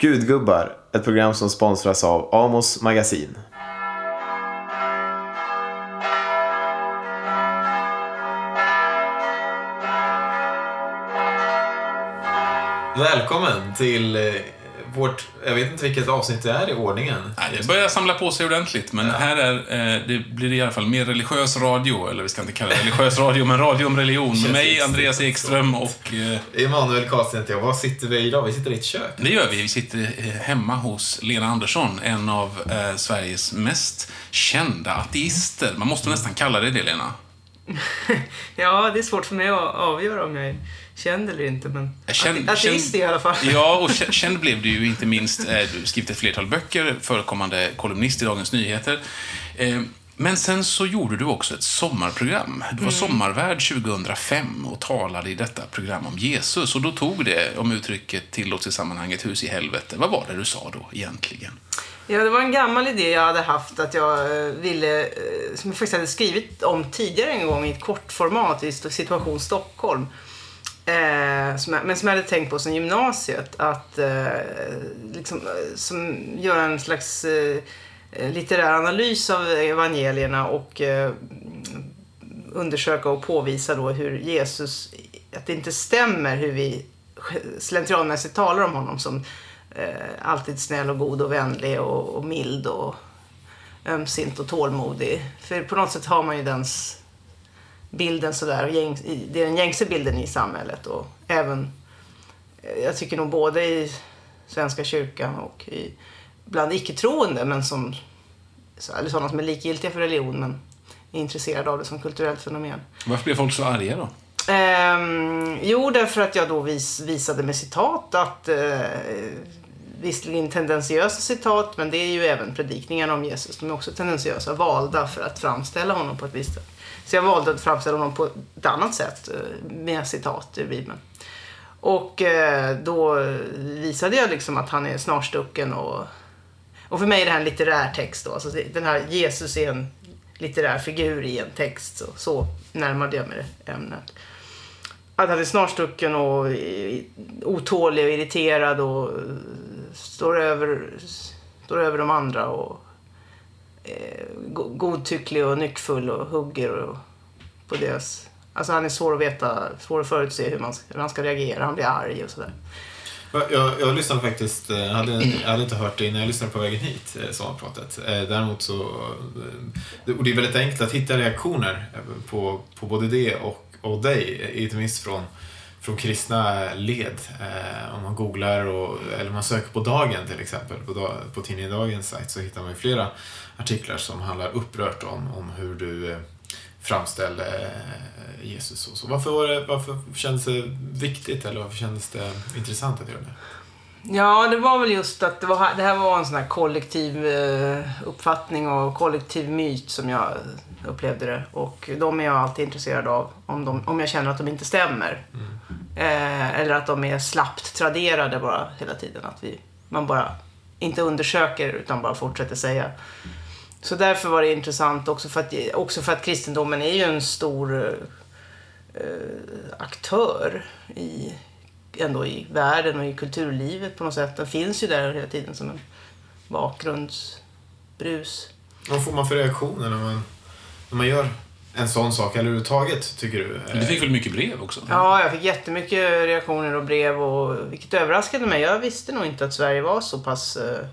Gudgubbar, ett program som sponsras av Amos Magasin. Välkommen till eh, vårt, jag vet inte vilket avsnitt det är i ordningen. Nej, det börjar samla på sig ordentligt, men här är, eh, det blir i alla fall mer religiös radio, eller vi ska inte kalla det religiös radio, men radio om religion. Med mig, Andreas Ekström och... Eh, Emanuel Karlsten heter jag. Var sitter vi idag? Vi sitter i ett kök. Det gör vi. Vi sitter eh, hemma hos Lena Andersson, en av eh, Sveriges mest kända ateister. Man måste nästan kalla det det, Lena. ja, det är svårt för mig att avgöra om jag är känd eller inte, men känd, ateist i alla fall. Ja, och känd blev du ju inte minst. Eh, du skrivit ett flertal böcker, förekommande kolumnist i Dagens Nyheter. Eh, men sen så gjorde du också ett sommarprogram. Du var mm. sommarvärd 2005 och talade i detta program om Jesus. Och då tog det, om uttrycket tillåts i sammanhanget, hus i helvete. Vad var det du sa då egentligen? Ja, det var en gammal idé jag hade haft att jag eh, ville, som jag faktiskt hade skrivit om tidigare en gång i ett kortformat i Situation Stockholm. Eh, som jag, men som jag hade tänkt på sen gymnasiet. Att eh, liksom, eh, som göra en slags eh, litterär analys av evangelierna och eh, undersöka och påvisa då hur Jesus, att det inte stämmer hur vi slentrianmässigt talar om honom som eh, alltid snäll och god och vänlig och, och mild och ömsint och tålmodig. För på något sätt har man ju den bilden sådär. Det är den gängse bilden i samhället och även, eh, jag tycker nog både i Svenska kyrkan och i, bland icke-troende, men som, eller sådana som är likgiltiga för religion men är intresserade av det som kulturellt fenomen. Varför blev folk så arga då? Um, jo, därför att jag då vis, visade med citat att uh, visserligen tendentiösa citat, men det är ju även predikningarna om Jesus. De är också tendentiösa, valda för att framställa honom på ett visst sätt. Så jag valde att framställa honom på ett annat sätt eh, med citat ur Bibeln. Och eh, då visade jag liksom att han är snarstucken och, och för mig är det här en litterär text då. Alltså den här Jesus är en litterär figur i en text. Så, så närmade jag mig ämnet. Att han är snarstucken och eh, otålig och irriterad och står över, står över de andra och Eh, godtycklig och nyckfull och hugger och, på deras... Alltså han är svår att veta, svår att förutse hur man, hur man ska reagera. Han blir arg och sådär. Jag, jag lyssnade faktiskt, eh, jag hade, jag hade inte hört det innan jag lyssnade på vägen hit, eh, sommarpratet. Däremot så, och det är väldigt enkelt att hitta reaktioner på, på både det och, och dig, inte minst från, från kristna led. Eh, om man googlar och, eller man söker på Dagen till exempel, på, på tidningen Dagens sajt så hittar man ju flera artiklar som handlar upprört om, om hur du eh, framställde eh, Jesus. Och så. Varför, var det, varför kändes det viktigt eller varför kändes det intressant att göra det? Ja, det var väl just att det, var, det här var en sån här kollektiv eh, uppfattning och kollektiv myt som jag upplevde det. Och de är jag alltid intresserad av om, de, om jag känner att de inte stämmer. Mm. Eh, eller att de är slappt traderade bara hela tiden. Att vi, man bara inte undersöker utan bara fortsätter säga. Så därför var det intressant också för att, också för att kristendomen är ju en stor eh, aktör i, ändå i världen och i kulturlivet på något sätt. Den finns ju där hela tiden som en bakgrundsbrus. Vad får man för reaktioner när man, när man gör en sån sak eller överhuvudtaget, tycker du? Du fick väl mycket brev också? Ja, jag fick jättemycket reaktioner och brev och vilket överraskade mig. Jag visste nog inte att Sverige var så pass eh,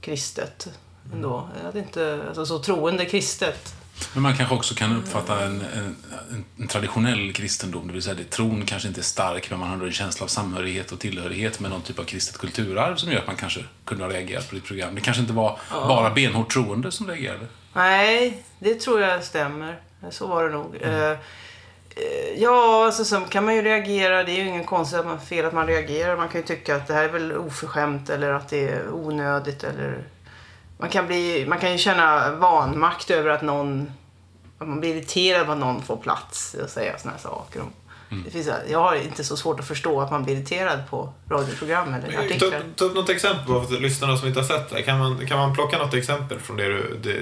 kristet ändå. Jag hade inte, alltså, så troende kristet. Men man kanske också kan uppfatta en, en, en traditionell kristendom, det vill säga att tron kanske inte är stark, men man har en känsla av samhörighet och tillhörighet med någon typ av kristet kulturarv som gör att man kanske kunde ha reagerat på ditt program. Det kanske inte var ja. bara benhårt troende som reagerade? Nej, det tror jag stämmer. Så var det nog. Mm. Uh, Ja, alltså så kan man ju reagera. Det är ju ingen konstigt att man, fel att man reagerar. Man kan ju tycka att det här är väl oförskämt eller att det är onödigt eller man kan, bli, man kan ju känna vanmakt över att någon, att man blir irriterad på att någon får plats och säga sådana här saker. Mm. Det finns, jag har inte så svårt att förstå att man blir irriterad på radioprogram eller artiklar. Ta, ta upp något exempel för lyssnarna som inte har sett det. Kan man, kan man plocka något exempel från det du... Det,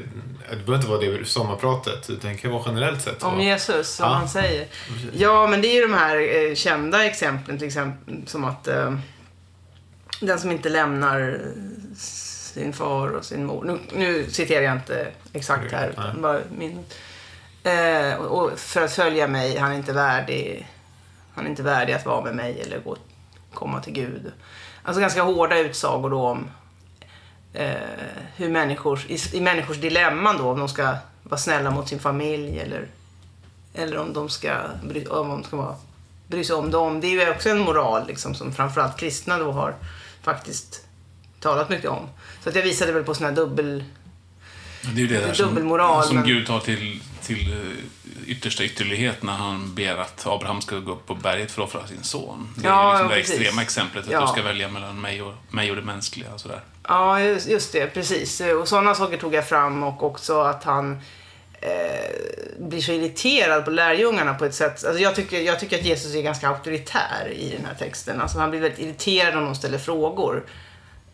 det behöver inte vara det sommarpratet, utan det kan vara generellt sett. Om Jesus, som ja. han säger. Ja, men det är ju de här eh, kända exemplen, till exempel som att eh, den som inte lämnar sin far och sin mor. Nu, nu citerar jag inte exakt här, utan bara min. Eh, och, och för att följa mig, han är inte värdig, han är inte värdig att vara med mig eller gå, komma till Gud. Alltså ganska hårda utsagor då om eh, hur människor, i, i människors dilemman då, om de ska vara snälla mot sin familj eller, eller om de ska, bry, om de ska vara, bry sig om dem. Det är ju också en moral liksom, som framförallt kristna då har faktiskt talat mycket om. Så att jag visade väl på såna här dubbel... Det är ju det där Dubbelmoral, som, som men- Gud tar till, till eh, yttersta ytterlighet när han ber att Abraham ska gå upp på berget för att offra sin son. Det är Ja, liksom ja, det extrema exemplet, att Ja. du ska välja mellan mig och, mig och det mänskliga. Och sådär. Ja, just, just det. Precis. Och sådana saker tog jag fram och också att han eh, blir så irriterad på lärjungarna på ett sätt. Alltså jag, tycker, jag tycker att Jesus är ganska auktoritär i den här texten. Alltså han blir väldigt irriterad om de ställer frågor.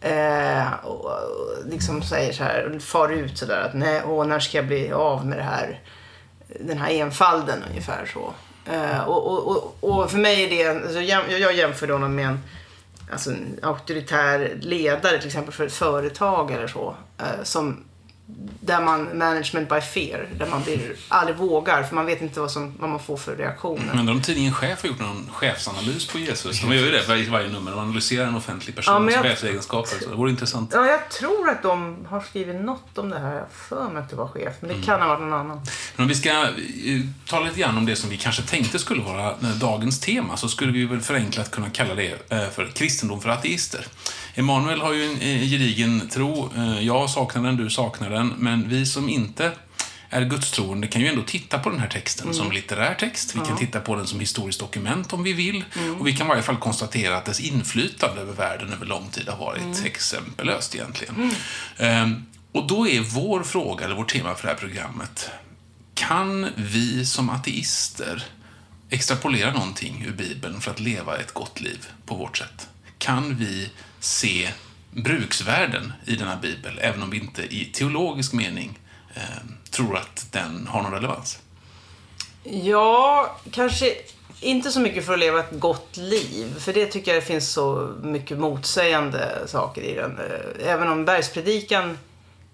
Eh, och, och liksom säger så här, far ut sådär att nej, åh, när ska jag bli av med det här, den här enfalden ungefär så. Eh, och, och, och, och för mig är det, alltså, jag, jag jämför honom med en, alltså en auktoritär ledare till exempel för ett företag eller så. Eh, som, där man, management by fear, där man blir, aldrig vågar för man vet inte vad, som, vad man får för reaktioner. Men om tidningen Chef har gjort någon chefsanalys på Jesus? De gör ju det varje, varje nummer. De analyserar en offentlig Ja, persons jag- chefsegenskaper. Så det vore intressant. Ja, jag tror att de har skrivit något om det här. Jag för mig att det var chef, men det kan ha varit någon annan. Men om vi ska eh, tala lite grann om det som vi kanske tänkte skulle vara eh, dagens tema så skulle vi väl förenklat kunna kalla det eh, för kristendom för ateister. Emanuel har ju en eh, gedigen tro. Eh, Jag saknar den, du saknar den. Men vi som inte är gudstroende kan ju ändå titta på den här texten som litterär text. Vi kan titta på den som historiskt dokument om vi vill. Och vi kan i varje fall konstatera att dess inflytande över världen över lång tid har varit exempellöst egentligen. Ehm, Och då är vår fråga, eller vårt tema för det här programmet, kan vi som ateister extrapolera någonting ur Bibeln för att leva ett gott liv på vårt sätt? Kan vi se bruksvärden i denna Bibel, även om vi inte i teologisk mening eh, tror att den har någon relevans? Ja, kanske inte så mycket för att leva ett gott liv. För det tycker jag det finns så mycket motsägande saker i den. Eh, även om bergspredikan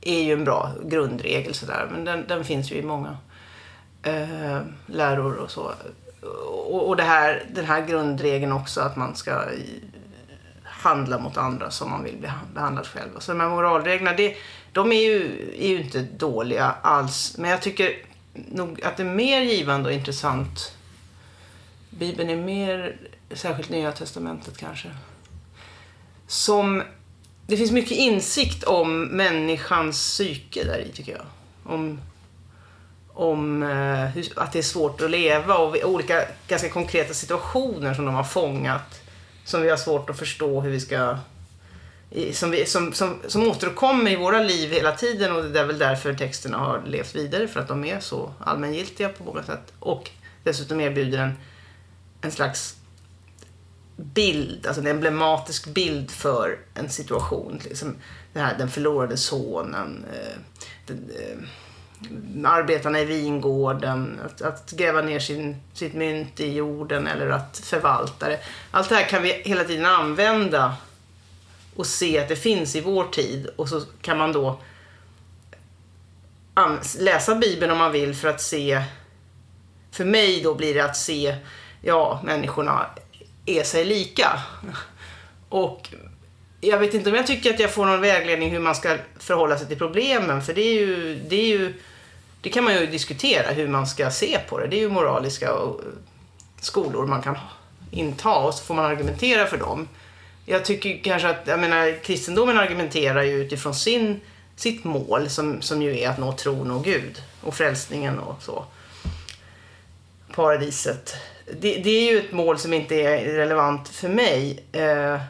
är ju en bra grundregel sådär. Men den, den finns ju i många eh, läror och så. Och, och det här, den här grundregeln också att man ska handla mot andra som man vill bli behandlad själv. Så de här moralreglerna, det, de är ju, är ju inte dåliga alls. Men jag tycker nog att det är mer givande och intressant. Bibeln är mer, särskilt Nya Testamentet kanske. Som, det finns mycket insikt om människans psyke där i tycker jag. Om, om eh, hur, att det är svårt att leva och olika ganska konkreta situationer som de har fångat. Som vi har svårt att förstå hur vi ska som, vi, som, som, som återkommer i våra liv hela tiden och det är väl därför texterna har levt vidare för att de är så allmängiltiga på många sätt. Och dessutom erbjuder en, en slags bild, alltså en emblematisk bild för en situation. Liksom den här, den förlorade sonen, eh, den, eh, arbetarna i vingården, att, att gräva ner sin, sitt mynt i jorden eller att förvalta det. Allt det här kan vi hela tiden använda och se att det finns i vår tid och så kan man då läsa Bibeln om man vill för att se för mig då blir det att se ja, människorna är sig lika. Och jag vet inte om jag tycker att jag får någon vägledning hur man ska förhålla sig till problemen för det är ju, det är ju det kan man ju diskutera hur man ska se på det. Det är ju moraliska eh, skolor man kan inta och så får man argumentera för dem. Jag tycker kanske att, jag menar, kristendomen argumenterar ju utifrån sin, sitt mål som, som ju är att nå tron och Gud och frälsningen och så. Paradiset. Det, det är ju ett mål som inte är relevant för mig. Eh,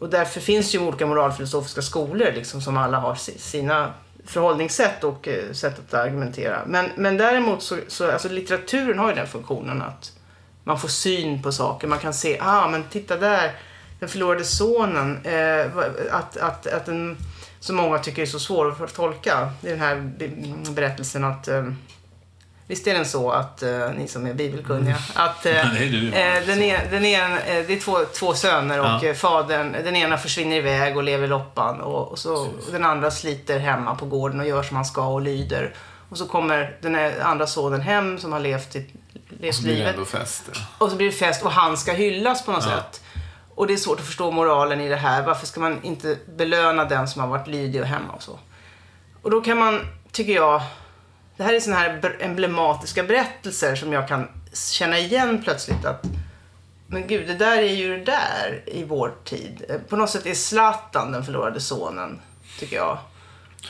och därför finns ju olika moralfilosofiska skolor liksom, som alla har sina förhållningssätt och eh, sätt att argumentera. Men, men däremot så, så alltså litteraturen har ju den funktionen att man får syn på saker. Man kan se, ah men titta där, den förlorade sonen. Eh, att, att, att den, som många tycker är så svår att tolka. Det är den här berättelsen att eh, Visst är den så att, eh, ni som är bibelkunniga, att eh, Ja, det är du. eh, den är, den är, en- det är två, två söner och Ja. fadern, den ena försvinner iväg och lever loppan och, och så den andra sliter hemma på gården och gör som han ska och lyder. Och så kommer den andra sonen hem som har levt, i, Och levt det livet. fest. ja. Och så blir det fest och han ska hyllas på något sätt. Och det är svårt att förstå moralen i det här. Varför ska man inte belöna den som har varit lydig och hemma och så? Och då kan man, tycker jag, det här är såna här emblematiska berättelser som jag kan känna igen plötsligt att men gud, det där är ju det där i vår tid. Eh, På något sätt är Zlatan den förlorade sonen, tycker jag.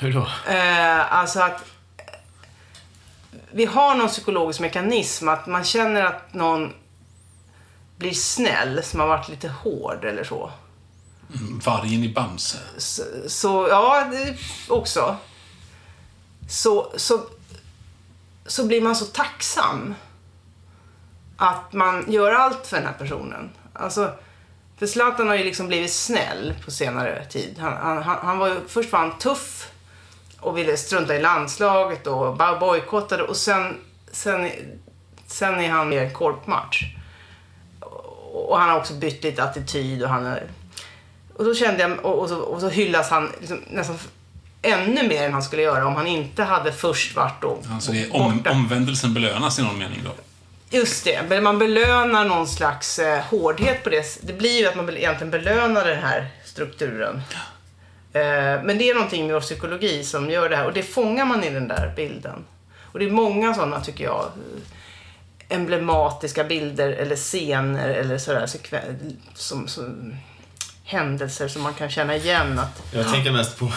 Hur då? Eh, alltså att eh, vi har någon psykologisk mekanism att man känner att någon blir snäll som har varit lite hård eller så. Vargen i Bamse. Så, så ja, också. Så, så, så blir man så tacksam att man gör allt för den här personen. Alltså, för Zlatan har ju liksom blivit snäll på senare tid. Han, han, han var ju, först var han tuff och ville strunta i landslaget och bara bojkottade och sen, sen, sen är han med en korpmatch. Och han har också bytt lite attityd och han är, och då kände jag, och, och, så, och så hyllas han liksom nästan ännu mer än han skulle göra om han inte hade först varit då Alltså det är om, borta. omvändelsen belönas i någon mening då. Just det, men man belönar någon slags eh, hårdhet på det. Det blir ju att man egentligen belönar den här strukturen. Eh, men det är någonting med vår psykologi som gör det här och det fångar man i den där bilden. Och det är många sådana, tycker jag, emblematiska bilder eller scener eller sådär som, som händelser som man kan känna igen att Jag tänker mest på,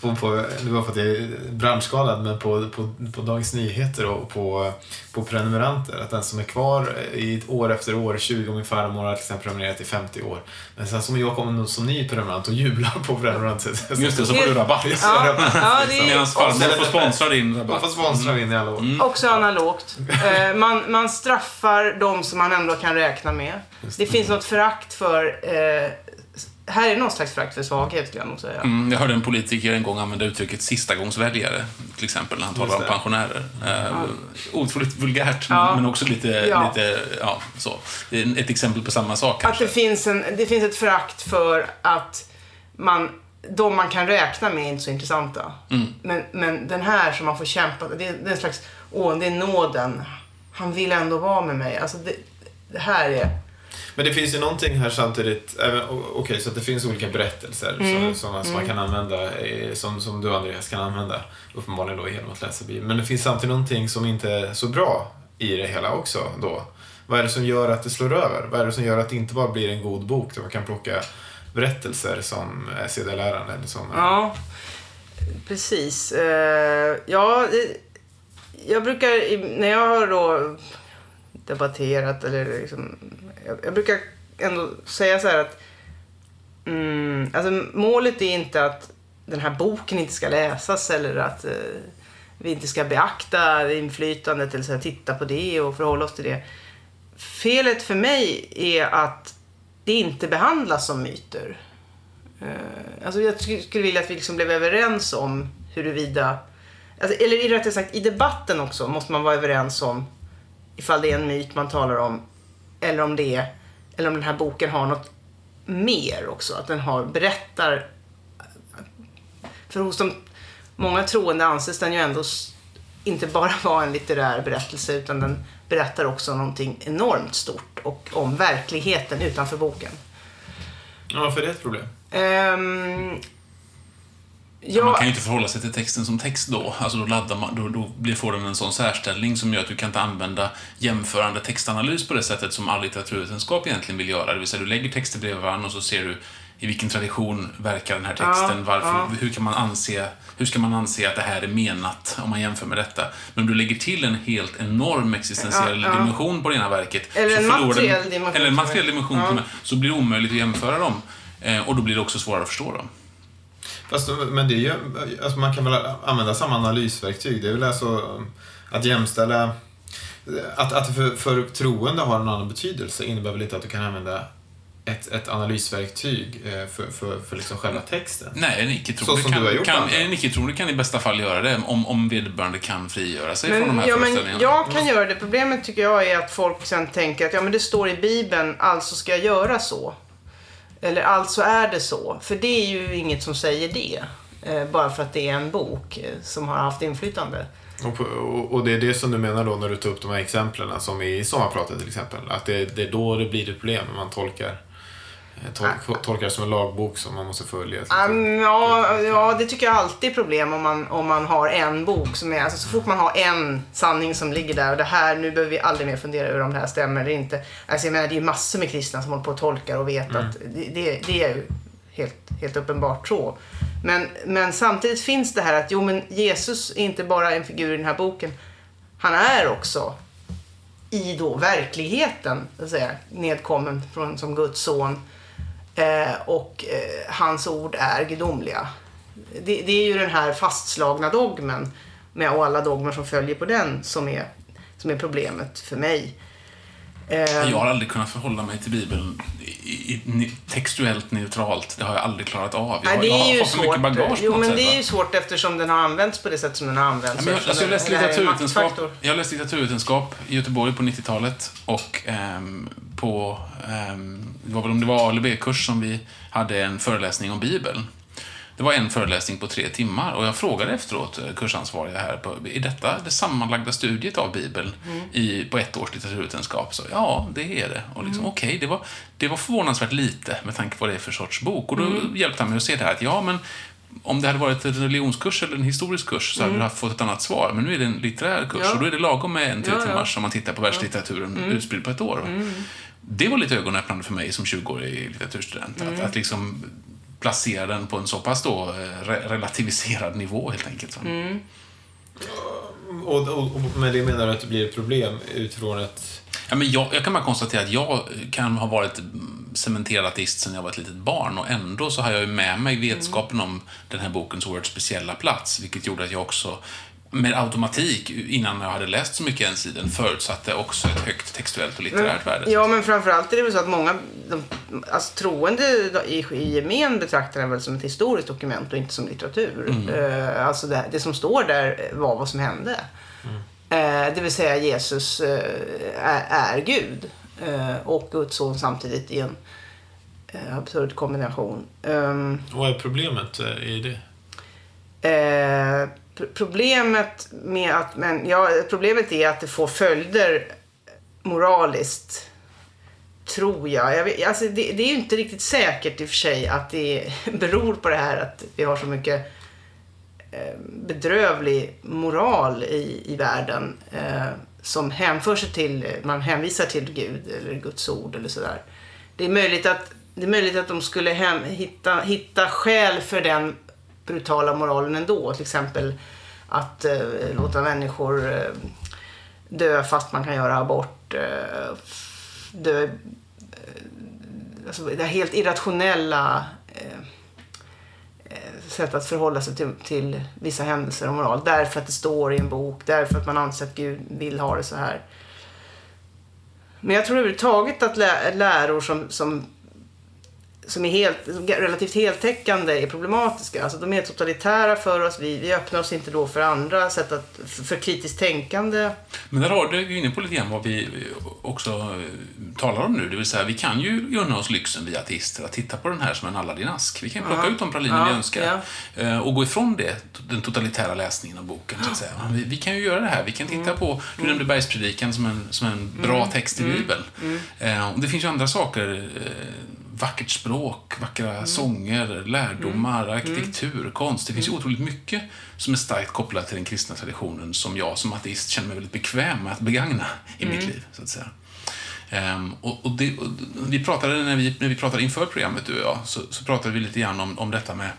på, på, det var för att jag är branschskadad, men på, på, på Dagens Nyheter och på, på prenumeranter. Att den som är kvar i ett år efter år, 20 min farmor har till exempel prenumererat i 50 år. Men sen som jag kommer som ny prenumerant och jublar på prenumeranter. Just det, så får du rabatt. Ja, ja, det är Medan farmor får sponsra din Man rabatt. får sponsra in i alla år. Också analogt. Eh, man, man straffar de som man ändå kan räkna med. Det finns något förakt för... Eh, här är något slags förakt för svaghet, skulle jag nog säga. Mm, jag hörde en politiker en gång använda uttrycket sistagångsväljare, till exempel, när han talar om pensionärer. Eh, Otroligt vulgärt, Ja. men också lite, Ja. lite, ja, så. Det är ett exempel på samma sak Att kanske. det finns, en, det finns ett förakt för att man, de man kan räkna med är inte så intressanta. Men, men den här som man får kämpa, det är, det är en slags, åh, det är nåden. Han vill ändå vara med mig. Alltså det, det här är... Men det finns ju någonting här samtidigt, okej så att det finns olika berättelser som, som, som man kan använda, eh, som, som du Andreas kan använda, uppenbarligen då genom att läsa Bibeln. Men det finns samtidigt någonting som inte är så bra i det hela också då. Vad är det som gör att det slår över? Vad är det som gör att det inte bara blir en god bok där man kan plocka berättelser som är sedelärande eller är... Ja, precis. Eh, ja, jag brukar, när jag har då debatterat eller liksom, jag, jag brukar ändå säga så här att mm, alltså målet är inte att den här boken inte ska läsas eller att eh, vi inte ska beakta inflytandet eller så här, titta på det och förhålla oss till det. Felet för mig är att det inte behandlas som myter. Eh, Alltså jag skulle vilja att vi liksom blev överens om huruvida, alltså, eller rättare sagt i debatten också måste man vara överens om ifall det är en myt man talar om eller om det är, eller om den här boken har något mer också. Att den har, berättar. För hos de många troende anses den ju ändå inte bara vara en litterär berättelse utan den berättar också någonting enormt stort och om verkligheten utanför boken. Ja, för det är ett problem. Ehm, Ja. Man kan ju inte förhålla sig till texten som text då. Alltså då, laddar man, då, då blir, får den en sån särställning som gör att du kan inte använda jämförande textanalys på det sättet som all litteraturvetenskap egentligen vill göra. Det vill säga, du lägger texter bredvid varandra och så ser du i vilken tradition verkar den här texten, Ja, varför, ja. hur kan man anse, hur ska man anse att det här är menat om man jämför med detta? Men om du lägger till en helt enorm existentiell Ja, dimension på det ena verket, Eller så en materiell dimension Eller en materiell dimension, så blir det omöjligt att jämföra dem. Eh, och då blir det också svårare att förstå dem. Fast, men det är ju, alltså man kan väl använda samma analysverktyg. Det är väl alltså att jämställa... Att, att för, för troende har en annan betydelse innebär väl inte att du kan använda ett, ett analysverktyg eh, för, för, för liksom själva texten. Nej, en Så icke-troende som du har kan, gjort, kan, en kan i bästa fall göra det om, om vederbörande kan frigöra sig från de Men, här ja, men föreställningarna. jag kan göra det. Problemet tycker jag är att folk sen tänker att ja, men det står i Bibeln, alltså ska jag göra så. Eller alltså är det så. För det är ju inget som säger det. Eh, bara för att det är en bok eh, som har haft inflytande. Och, och, och det är det som du menar då när du tar upp de här exemplen som i sommarpratet till exempel. Att det, det är då det blir ett problem när man tolkar, eh, tol, tolkar som en lagbok som man måste följa. Um, ja, ja, det tycker jag alltid är problem om man, om man har en bok som är, alltså så fort man har en sanning som ligger där och det här, nu behöver vi aldrig mer fundera över om det här stämmer eller inte. Alltså jag menar, det är ju massor med kristna som håller på och tolkar och vet att det, det, det är ju helt, helt uppenbart så. Men, men samtidigt finns det här att, jo men Jesus är inte bara en figur i den här boken. Han är också i då verkligheten, så att säga, nedkommen från, som Guds son. Eh, och eh, hans ord är gudomliga. Det, det är ju den här fastslagna dogmen med och alla dogmer som följer på den som är, som är problemet för mig. Eh, Jag har aldrig kunnat förhålla mig till Bibeln i, textuellt neutralt. Det har jag aldrig klarat av. Jag, har- det jag har för mycket bagage Jo, men sätt, det är ju svårt eftersom den har använts på det sätt som den har använts. Ja, jag, alltså jag, läste litteraturvetenskap, jag läste litteraturvetenskap i Göteborg på 90-talet och ehm, på, ehm, det var väl om det var A eller B-kurs som vi hade en föreläsning om Bibeln. Det var en föreläsning på tre timmar och jag frågade efteråt kursansvariga här, på, är detta det sammanlagda studiet av Bibeln Mm. i, på ett års litteraturvetenskap? Så, ja, det är det. Och liksom, Okej, det, var, det var förvånansvärt lite med tanke på vad det är för sorts bok. Och då Mm. hjälpte han mig att se det här att ja, men om det hade varit en religionskurs eller en historisk kurs så hade du haft fått ett annat svar. Men nu är det en litterär kurs Mm. Ja. och då är det lagom med en tre Ja, ja. timmars om man tittar på världslitteraturen utspridd på ett år. va? Det var lite ögonöppnande för mig som 20-årig litteraturstudent. Att, att liksom placera den på en så pass då eh, re- relativiserad nivå helt enkelt. va? Och, och, och med det menar du att det blir ett problem utifrån ett... Ja, men jag, jag kan bara konstatera att jag kan ha varit mm, cementerad ateist sedan jag var ett litet barn och ändå så har jag ju med mig vetskapen om den här bokens oerhört speciella plats, vilket gjorde att jag också med automatik, innan jag hade läst så mycket ens i den, förutsatte också ett högt textuellt och litterärt värde. Ja, men framförallt är det väl så att många de, alltså, troende i, i gemen betraktar den väl som ett historiskt dokument och inte som litteratur. Eh, alltså det, det som står där var vad som hände. Eh, det vill säga Jesus eh, är, är Gud och Guds son samtidigt i en absurd kombination. Ehm, Vad är problemet i det? Problemet med att, men ja, problemet är att det får följder moraliskt. Tror jag. jag vet, alltså det, det är ju inte riktigt säkert i och för sig att det beror på det här att vi har så mycket eh, bedrövlig moral i, i världen eh, som hänför sig till, man hänvisar till Gud eller Guds ord eller sådär. Det är möjligt att, det är möjligt att de skulle hem, hitta, hitta skäl för den brutala moralen ändå. Till exempel att eh, låta människor eh, dö fast man kan göra abort. Eh, dö, eh, alltså det här helt irrationella eh, eh sätt att förhålla sig till, till vissa händelser och moral. Därför att det står i en bok, därför att man anser att Gud vill ha det så här. Men jag tror överhuvudtaget att lä- läror som, som, som är helt, relativt heltäckande är problematiska. Alltså de är totalitära för oss. Vi, vi öppnar oss inte då för andra sätt att, för, för kritiskt tänkande. Men där har du ju inne på lite grann vad vi också eh, talar om nu. Det vill säga, vi kan ju unna oss lyxen, vi ateister, att titta på den här som en Aladdin-ask. Vi kan ju plocka ut de praliner Ja, vi önskar. ja. eh, Och gå ifrån det, den totalitära läsningen av boken, så att säga. Vi, vi kan ju göra det här. Vi kan titta Mm. på, du nämnde Bergspredikan som en, som en bra text i Mm. Bibeln. Eh, Och det finns ju andra saker. Vackert språk, vackra Mm. sånger, lärdomar, arkitektur, konst. Det finns ju otroligt mycket som är starkt kopplat till den kristna traditionen som jag som ateist känner mig väldigt bekväm med att begagna i mitt liv, så att säga. Ehm, och, och, det, och vi pratade, när vi, när vi pratade inför programmet, du och jag, så, så pratade vi lite grann om, om detta med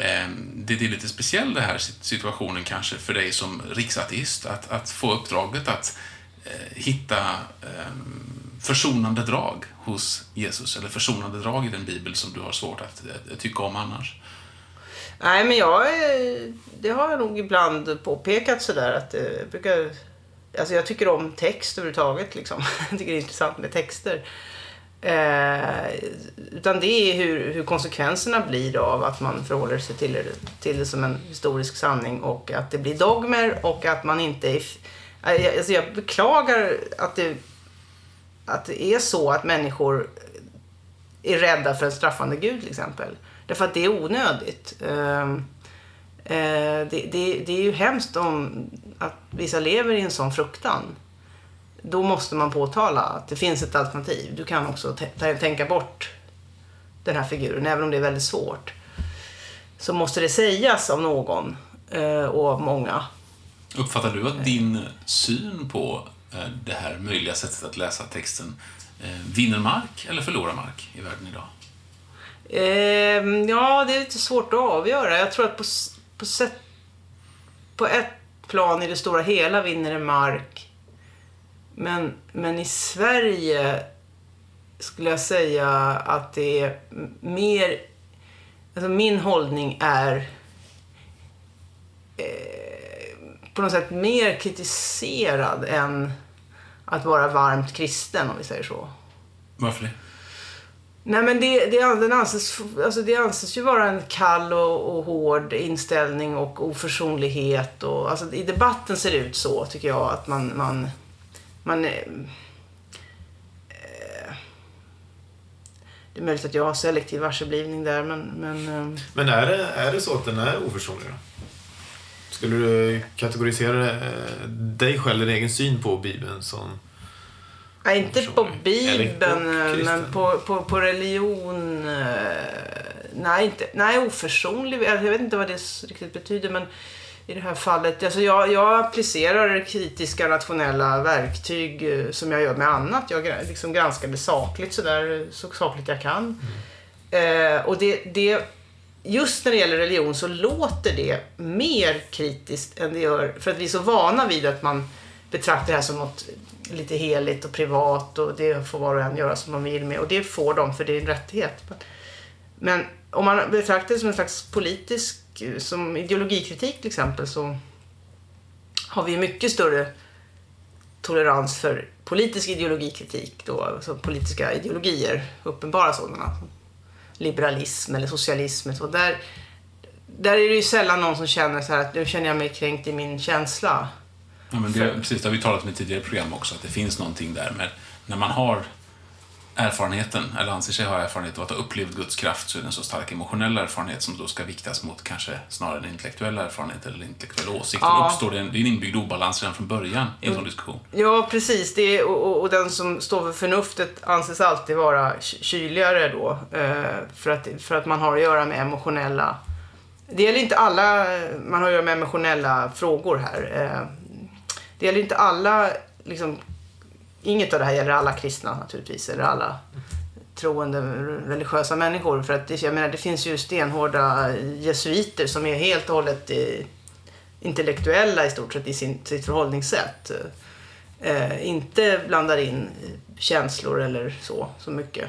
ehm, det, det är lite speciell den här sit- situationen kanske för dig som riksateist, att, att få uppdraget att eh, hitta ehm, försonande drag hos Jesus, eller försonande drag i den bibel som du har svårt att, eh, tycka om annars. Nej, men jag, eh, det har jag nog ibland påpekat sådär att eh, jag brukar, alltså jag tycker om text överhuvudtaget liksom. Jag tycker det är intressant med texter. Eh, utan det är hur, hur konsekvenserna blir av att man förhåller sig till det, till det som en historisk sanning och att det blir dogmer och att man inte är... Alltså jag beklagar att det, att det är så att människor är rädda för en straffande gud till exempel. Därför att det är onödigt. Ehm, eh, det, det, det är ju hemskt om att vissa lever i en sån fruktan. Då måste man påtala att det finns ett alternativ. Du kan också tä- tä- tänka bort den här figuren, även om det är väldigt svårt. Så måste det sägas av någon eh, och av många. Uppfattar du att din syn på eh, Eh, det här möjliga sättet att läsa texten eh, vinner mark eller förlorar mark i världen idag? Ehm, ja, det är lite svårt att avgöra. Jag tror att på, på, sätt, på ett plan i det stora hela vinner det mark. Men, men i Sverige skulle jag säga att det är mer... Alltså min hållning är eh, på något sätt mer kritiserad än att vara varmt kristen, om vi säger så. Varför det? Nej men det, det, den anses, alltså det anses ju vara en kall och, och hård inställning och oförsonlighet. Och, alltså I debatten ser det ut så tycker jag att man... man, man eh, eh, det är möjligt att jag har selektiv varseblivning där men... men eh, Men är det, är det så att den är oförsonlig då? Skulle du kategorisera eh, dig själv, din egen syn på Bibeln som... Nej, inte på Bibeln, på men på, på, på religion. eh, Nej, inte, nej, oförsonlig. Jag vet inte vad det riktigt betyder, men i det här fallet. Alltså jag, jag applicerar kritiska rationella verktyg eh, som jag gör med annat. Jag liksom granskar det sakligt, så, där, så sakligt jag kan. Eh, och det, det, just när det gäller religion så låter det mer kritiskt än det gör, för att vi är så vana vid att man betraktar det här som något lite heligt och privat och det får var och en göra som man vill med och det får de för det är en rättighet. Men, men om man betraktar det som en slags politisk, som ideologikritik till exempel så har vi mycket större tolerans för politisk ideologikritik då, alltså politiska ideologier, uppenbara sådana. Liberalism eller socialism. Så där, där är det ju sällan någon som känner så här att nu känner jag mig kränkt i min känsla. Ja, men det, precis, det har vi talat om i tidigare program också, att det finns någonting där med när man har erfarenheten, eller anser sig ha erfarenhet av att ha upplevt Guds kraft, så är det en så stark emotionell erfarenhet som då ska viktas mot kanske snarare en intellektuell erfarenhet eller intellektuell åsikt. Ja. Då uppstår det en, det är en inbyggd obalans redan från början i en sån diskussion. Ja, precis. Det är, och, och, den som står för förnuftet anses alltid vara ky- kyligare då. Eh, för, att, för att man har att göra med emotionella... Det gäller inte alla... Man har att göra med emotionella frågor här. Eh, det gäller inte alla... Liksom, inget av det här gäller alla kristna naturligtvis, eller alla troende religiösa människor. För att det, jag menar, det finns ju stenhårda jesuiter som är helt och hållet i, intellektuella i stort sett i sin, sitt förhållningssätt. Eh, inte blandar in känslor eller så, så mycket.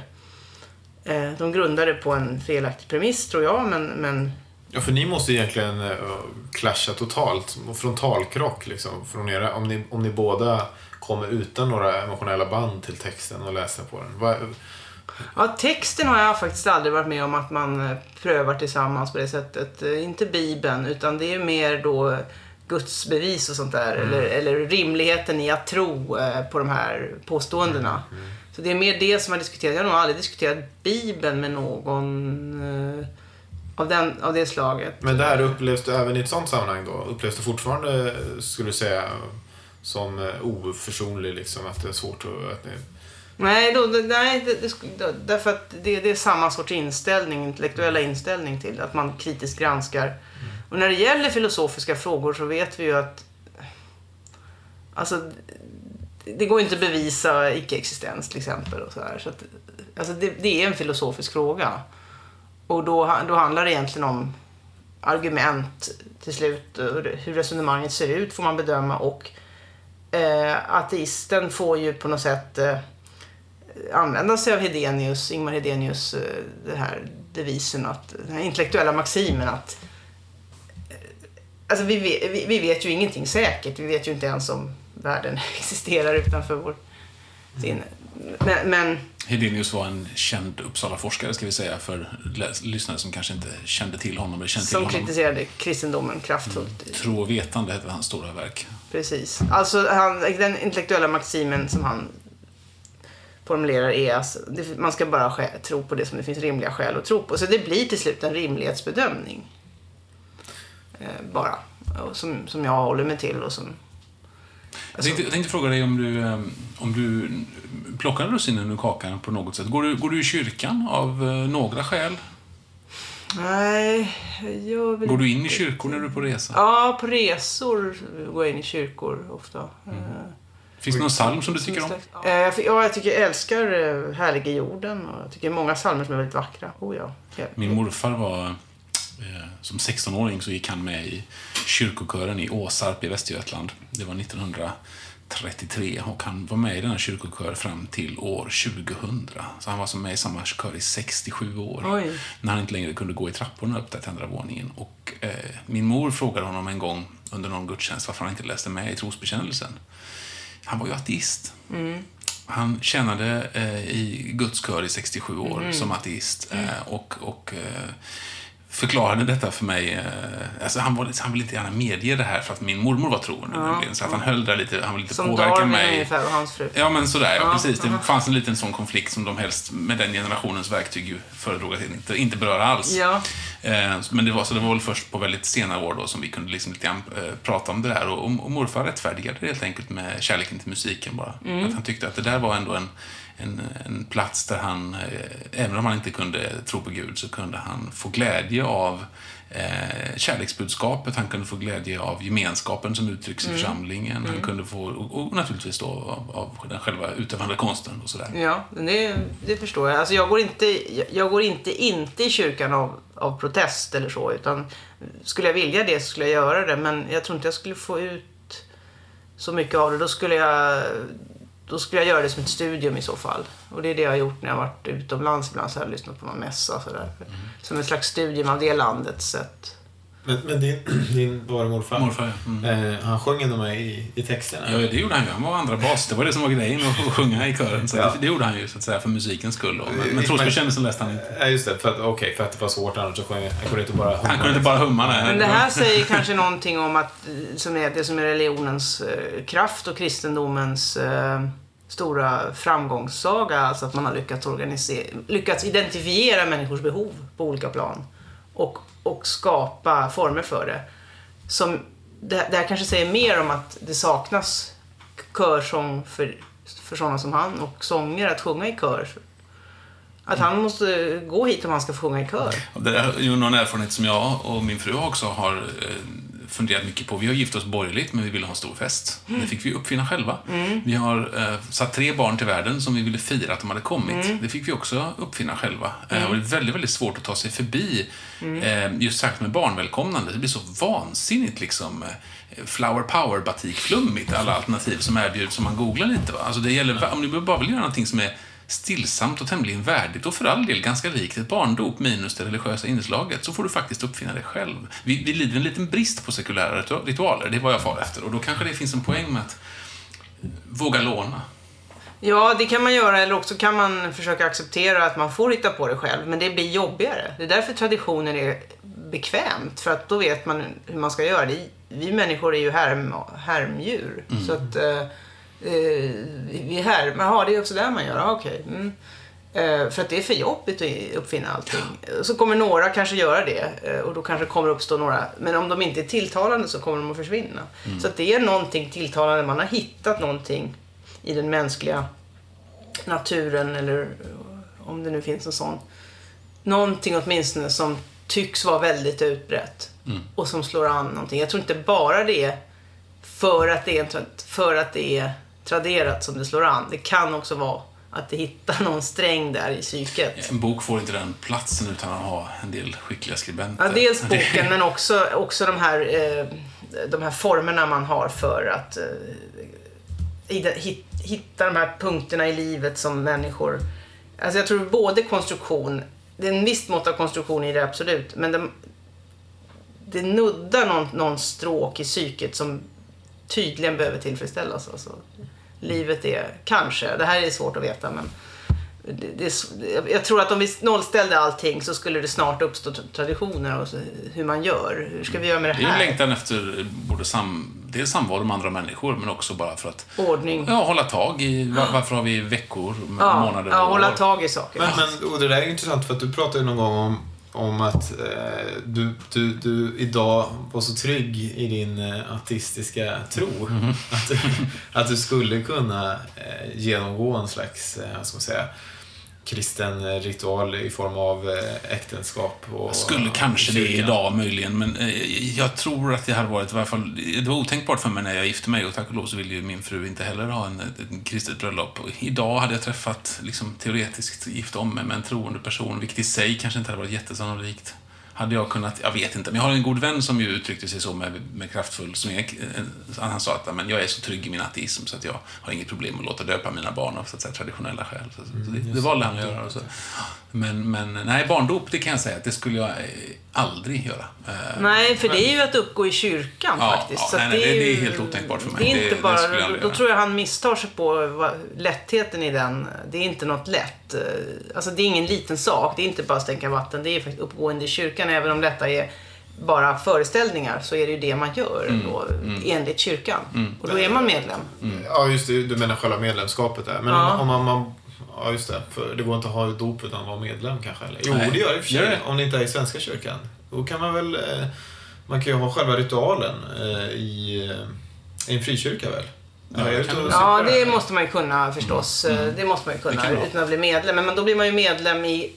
Eh, de grundar det på en felaktig premiss tror jag, men, men Ja, för ni måste egentligen uh, clasha totalt. Frontalkrock liksom. Från era, om, ni, om ni båda kommer utan några emotionella band till texten och läser på den. Va, Ja, texten har jag faktiskt aldrig varit med om att man eh, prövar tillsammans på det sättet. Eh, Inte Bibeln, utan det är mer då Guds bevis och sånt där. Eller, eller rimligheten i att tro eh, på de här påståendena. Så det är mer det som har diskuterats. Jag har nog aldrig diskuterat Bibeln med någon eh, av, den, av det slaget. men det här upplevs du även i ett sånt sammanhang då? Upplevs det fortfarande, skulle du säga, som eh, oförsonlig liksom? Att det är svårt att... Att ni, Nej, då, nej det, det, därför att det, det är samma sorts inställning, intellektuella inställning till att man kritiskt granskar. Och när det gäller filosofiska frågor så vet vi ju att alltså, det går inte att bevisa icke-existens till exempel. Och så här. Så att, alltså, det, det är en filosofisk fråga. Och då, då handlar det egentligen om argument till slut. Hur resonemanget ser ut får man bedöma och eh, ateisten får ju på något sätt eh, använda sig av Hedenius, Ingmar Hedenius, eh, den här devisen, att, den här intellektuella maximen att eh, Alltså vi vet, vi, vi vet ju ingenting säkert. Vi vet ju inte ens om världen existerar utanför vår sin. Men, men Hedenius var en känd Uppsala-forskare, ska vi säga, för lyssnare som kanske inte kände till honom. Eller kände till som honom. kritiserade kristendomen kraftfullt. Tro och vetande hette hans stora verk. Precis. Alltså han, den intellektuella maximen som han formulerar är alltså, det, man ska bara tro på det som det finns rimliga skäl att tro på. Så det blir till slut en rimlighetsbedömning. Eh, bara. Som, som jag håller mig till och som... Jag tänkte, jag tänkte fråga dig om du, eh, om du plockar russinen ur kakan på något sätt. Går du, går du i kyrkan av eh, några skäl? Nej, jag vill Går du in i kyrkor när du är på resa? Ja, på resor går jag in i kyrkor ofta. Eh, Finns det någon psalm som du tycker om? Eh, Ja, jag tycker jag älskar Härlige jorden och jag tycker många psalmer som är väldigt vackra. Oh ja. Min morfar var, som 16-åring så gick han med i kyrkokören i Åsarp i Västergötland. Det var 1933 och han var med i denna kyrkokör fram till år 2000. Så han var som med i samma kör i 67 år. Oj. När han inte längre kunde gå i trapporna upp till andra våningen. Och eh, min mor frågade honom en gång under någon gudstjänst varför han inte läste med i trosbekännelsen. Han var ju ateist. Han tjänade eh, i Guds kör i 67 år som ateist eh, och, och eh, förklarade detta för mig. Eh, alltså han, var, han ville inte gärna medge det här för att min mormor var troende. nämligen, Så att han höll där lite, han ville lite Som påverka Darwin mig. ungefär och hans fru. Ja, men sådär. Ja, Ja, precis. Det fanns en liten sån konflikt som de helst med den generationens verktyg ju föredrog att inte, inte beröra alls. Ja. Eh, men det var, så det var väl först på väldigt sena år då som vi kunde liksom lite grann, eh, prata om det där. Och, och morfar rättfärdigade det helt enkelt med kärleken till musiken bara. Mm. Att han tyckte att det där var ändå en, en, en plats där han, eh, även om han inte kunde tro på Gud, så kunde han få glädje av eh, kärleksbudskapet, han kunde få glädje av gemenskapen som uttrycks Mm. i församlingen, han kunde få, och, och naturligtvis då av, av den själva utövande konsten och sådär. Ja, det, det förstår jag. Alltså jag går inte, jag, jag går inte, inte i kyrkan av, av protest eller så. Utan skulle jag vilja det så skulle jag göra det. Men jag tror inte jag skulle få ut så mycket av det. Då skulle jag, då skulle jag göra det som ett studium i så fall. Och det är det jag har gjort när jag har varit utomlands ibland. Så har jag lyssnat på någon mässa sådär. Som ett slags studium av det landets sätt. Men, men din, din var det morfar? Morfar, ja. Mm. Eh, han sjöng ändå med i, i texterna? Ja, det gjorde han ju. Han var andra bas. Det var det som var grejen, att sjunga i kören. Så Ja. det, det gjorde han ju, så att säga, för musikens skull. Då. Men, men trosbekännelsen läste han inte. Ja, just det. För att, okej, för att det var svårt annars så sjöng jag. Han kunde inte bara humma. Han kunde inte bara humma, nej. Men det här säger kanske någonting om att, eh, som är det som är religionens eh, kraft och kristendomens eh, stora framgångssaga. Alltså att man har lyckats, organisera, lyckats identifiera människors behov på olika plan. Och, och skapa former för det. Som, det, det här kanske säger mer om att det saknas körsång för, för sådana som han och sånger att sjunga i kör. Att han måste gå hit om han ska få sjunga i kör. Det är ju någon erfarenhet som jag och min fru också har eh, funderat mycket på. Vi har gift oss borgerligt, men vi ville ha en stor fest. Det fick vi uppfinna själva. Vi har eh, satt tre barn till världen som vi ville fira att de hade kommit. Det fick vi också uppfinna själva. Eh, och det är väldigt, väldigt svårt att ta sig förbi, eh, just sagt med barnvälkomnande. Det blir så vansinnigt liksom eh, flower power batikflummigt, alla alternativ som erbjuds om man googlar lite. Va? Alltså det gäller, om ni bara vill göra någonting som är stillsamt och tämligen värdigt och för all del ganska likt ett barndop minus det religiösa inslaget så får du faktiskt uppfinna det själv. Vi, vi lider en liten brist på sekulära ritu- ritualer, det är vad jag far efter och då kanske det finns en poäng med att våga låna. Ja, det kan man göra eller också kan man försöka acceptera att man får hitta på det själv. Men det blir jobbigare. Det är därför traditionen är bekvämt. För att då vet man hur man ska göra. Det. Vi människor är ju härm, härmdjur. Så att eh, vi härmar. Jaha, det är också där man gör. Okej. Mm. Eh, för att det är för jobbigt att uppfinna allting. Så kommer några kanske göra det eh, och då kanske kommer uppstå några. Men om de inte är tilltalande så kommer de att försvinna. Så att det är någonting tilltalande. Man har hittat någonting i den mänskliga naturen eller om det nu finns en sån. Någonting åtminstone som tycks vara väldigt utbrett och som slår an någonting. Jag tror inte bara det är för att det är, för att det är traderat som det slår an. Det kan också vara att det hittar någon sträng där i psyket. En bok får inte den platsen utan att ha en del skickliga skribenter. Ja, dels boken men också, också de, här, eh, de här formerna man har för att eh, hitta de här punkterna i livet som människor... Alltså jag tror både konstruktion, det är en viss mått av konstruktion i det absolut, men det, det nuddar någon, någon stråk i psyket som tydligen behöver tillfredsställas. Alltså. Livet är. Kanske, det här är svårt att veta men det, det, jag tror att om vi nollställde allting så skulle det snart uppstå traditioner och hur man gör. Hur ska vi göra med det här? Det är en längtan efter både sam, dels samvaro med andra människor men också bara för att Ordning. Ja, hålla tag i var, varför har vi veckor, Ja, månader ja och hålla år? tag i saker. Men, men och det där är intressant för att du pratade ju någon gång om, om att eh, du, du, du idag var så trygg i din eh, ateistiska tro. Att, du- att du skulle kunna eh, genomgå en slags, eh, ska man säga, kristen eh, ritual i form av eh, äktenskap. Och, Jag skulle kanske det idag möjligen, men eh, jag tror att det hade varit i varje fall, det var otänkbart för mig när jag gifte mig och tack och lov så ville ju min fru inte heller ha en, en kristet bröllop. Och idag hade jag träffat, liksom teoretiskt gift om mig med en troende person, vilket i sig kanske inte hade varit jättesannolikt. Hade jag kunnat, jag vet inte, men jag har en god vän som ju uttryckte sig så med, med kraftfull smek. Eh, Han sa att men jag är så trygg i min ateism så att jag har inget problem att låta döpa mina barn av så att säga, traditionella skäl. Så, så det, det valde han att göra. Och så. Men, men nej, barndop, det kan jag säga att det skulle jag eh, aldrig göra. Eh, Nej, för det är ju att uppgå i kyrkan Ja, faktiskt. ja, Så att nej, nej, är det- det är ju- helt otänkbart för mig. Det är Det- inte det bara, jag aldrig då tror jag han misstar sig på vad, lättheten i den. Det är inte något lätt. Alltså det är ingen liten sak. Det är inte bara stänka vatten. Det är faktiskt uppgående i kyrkan. Även om detta är bara föreställningar så är det ju det man gör Mm, då, enligt kyrkan. Och då är man medlem. Ja, just det. Du menar själva medlemskapet där. Men Ja. om, man, man... Ja, just det. För det går inte att ha ett dop utan att vara medlem kanske? Eller? Jo, Nej. det gör det i och för sig. Om det inte är i Svenska kyrkan. Då kan man väl... Eh, man kan ju ha själva ritualen eh, i, eh, i en frikyrka väl? Ja, Ja, det måste man ju kunna förstås. Eh, Det måste man ju kunna utan att bli medlem. Men då blir man ju medlem i...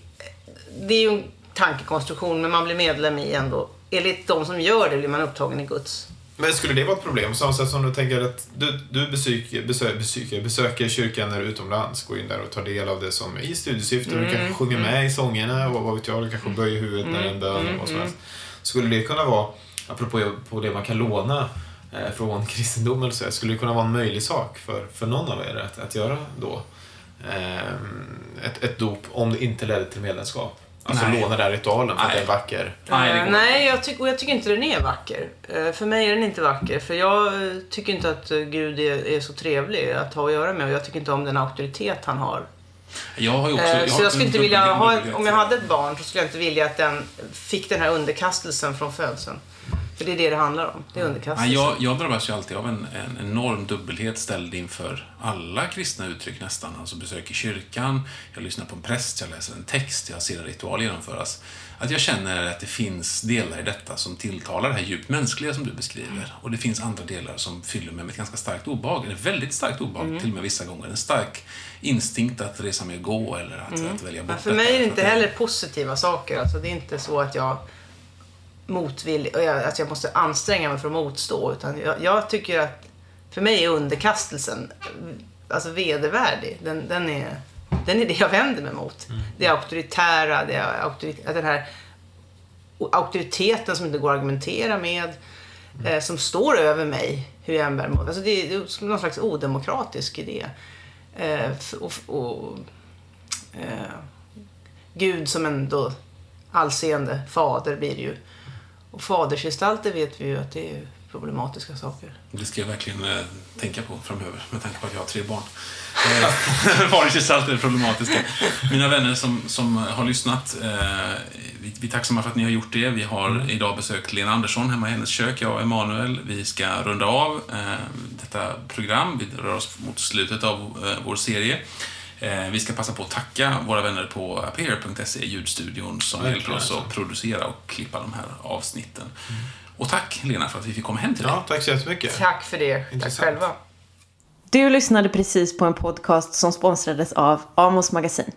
Det är ju en tankekonstruktion, men man blir medlem i ändå... Enligt de som gör det blir man upptagen i Guds. Men skulle det vara ett problem? Samma sätt som du tänker att du, du besöker, besöker, besöker, besöker kyrkan när du är utomlands, går in där och tar del av det som i studiesyfte. Mm, Du kanske sjunger med i sångerna, och vad vet jag, du kanske böjer huvudet när det är en bön Mm, och vad som helst. Skulle det kunna vara, apropå på det man kan låna eh, från kristendom eller så, skulle det kunna vara en möjlig sak för, för någon av er att, att göra då? Eh, ett, ett dop om det inte ledde till medlemskap. Alltså Nej. låna den här ritualen för att Nej. den är vacker. Nej, det Eh, går Nej, jag, tyck, och jag tycker inte den är vacker. Eh, För mig är den inte vacker. För jag eh, tycker inte att Gud är, är så trevlig att ha att göra med. Och jag tycker inte om den auktoritet han har. Jag har ju också... Jag så har jag skulle inte vilja ha, om jag hade ett barn så skulle jag inte vilja att den fick den här underkastelsen från födseln. För det är det det handlar om. Det är Nej, underkastelsen. jag, jag drabbas ju alltid av en, en enorm dubbelhet ställd inför alla kristna uttryck nästan. Alltså besök i kyrkan, jag lyssnar på en präst, jag läser en text, jag ser en ritual genomföras. Att jag känner att det finns delar i detta som tilltalar det här djupt mänskliga som du beskriver. Och det finns andra delar som fyller mig med ett ganska starkt obehag. Ett väldigt starkt obehag Mm. till och med vissa gånger. En stark instinkt att resa mig och gå eller att, att välja bort Men för mig är det inte heller positiva saker. Alltså, det är inte så att jag motvillig, och jag- att jag måste anstränga mig för att motstå. Utan jag, jag tycker att för mig är underkastelsen alltså vedervärdig. Den, den, är, den är det jag vänder mig mot. Det auktoritära, det är auktorit, den här auktoriteten som inte går att argumentera med. Eh, som står över mig, hur jag än bär mig. Alltså det är, det är någon slags odemokratisk idé. Eh, och, och, eh, Gud som en då allseende fader blir ju. Och fadersgestalter vet vi ju att det är problematiska saker. Det ska jag verkligen eh, tänka på framöver med tanke på att jag har tre barn. Eh, Fadersgestalter är problematiska. Mina vänner som, som har lyssnat, eh, vi, vi är tacksamma för att ni har gjort det. Vi har idag besökt Lena Andersson hemma i hennes kök, jag och Emanuel. Vi ska runda av eh, detta program. Vi rör oss mot slutet av eh, vår serie. Eh, vi ska passa på att tacka våra vänner på appear.se, ljudstudion, som Verkligen, hjälper oss alltså. att producera och klippa de här avsnitten. Och tack Lena för att vi fick komma hem till dig. Ja, tack så jättemycket. Tack för det. Tack Intressant. själva. Du lyssnade precis på en podcast som sponsrades av Amos Magasin.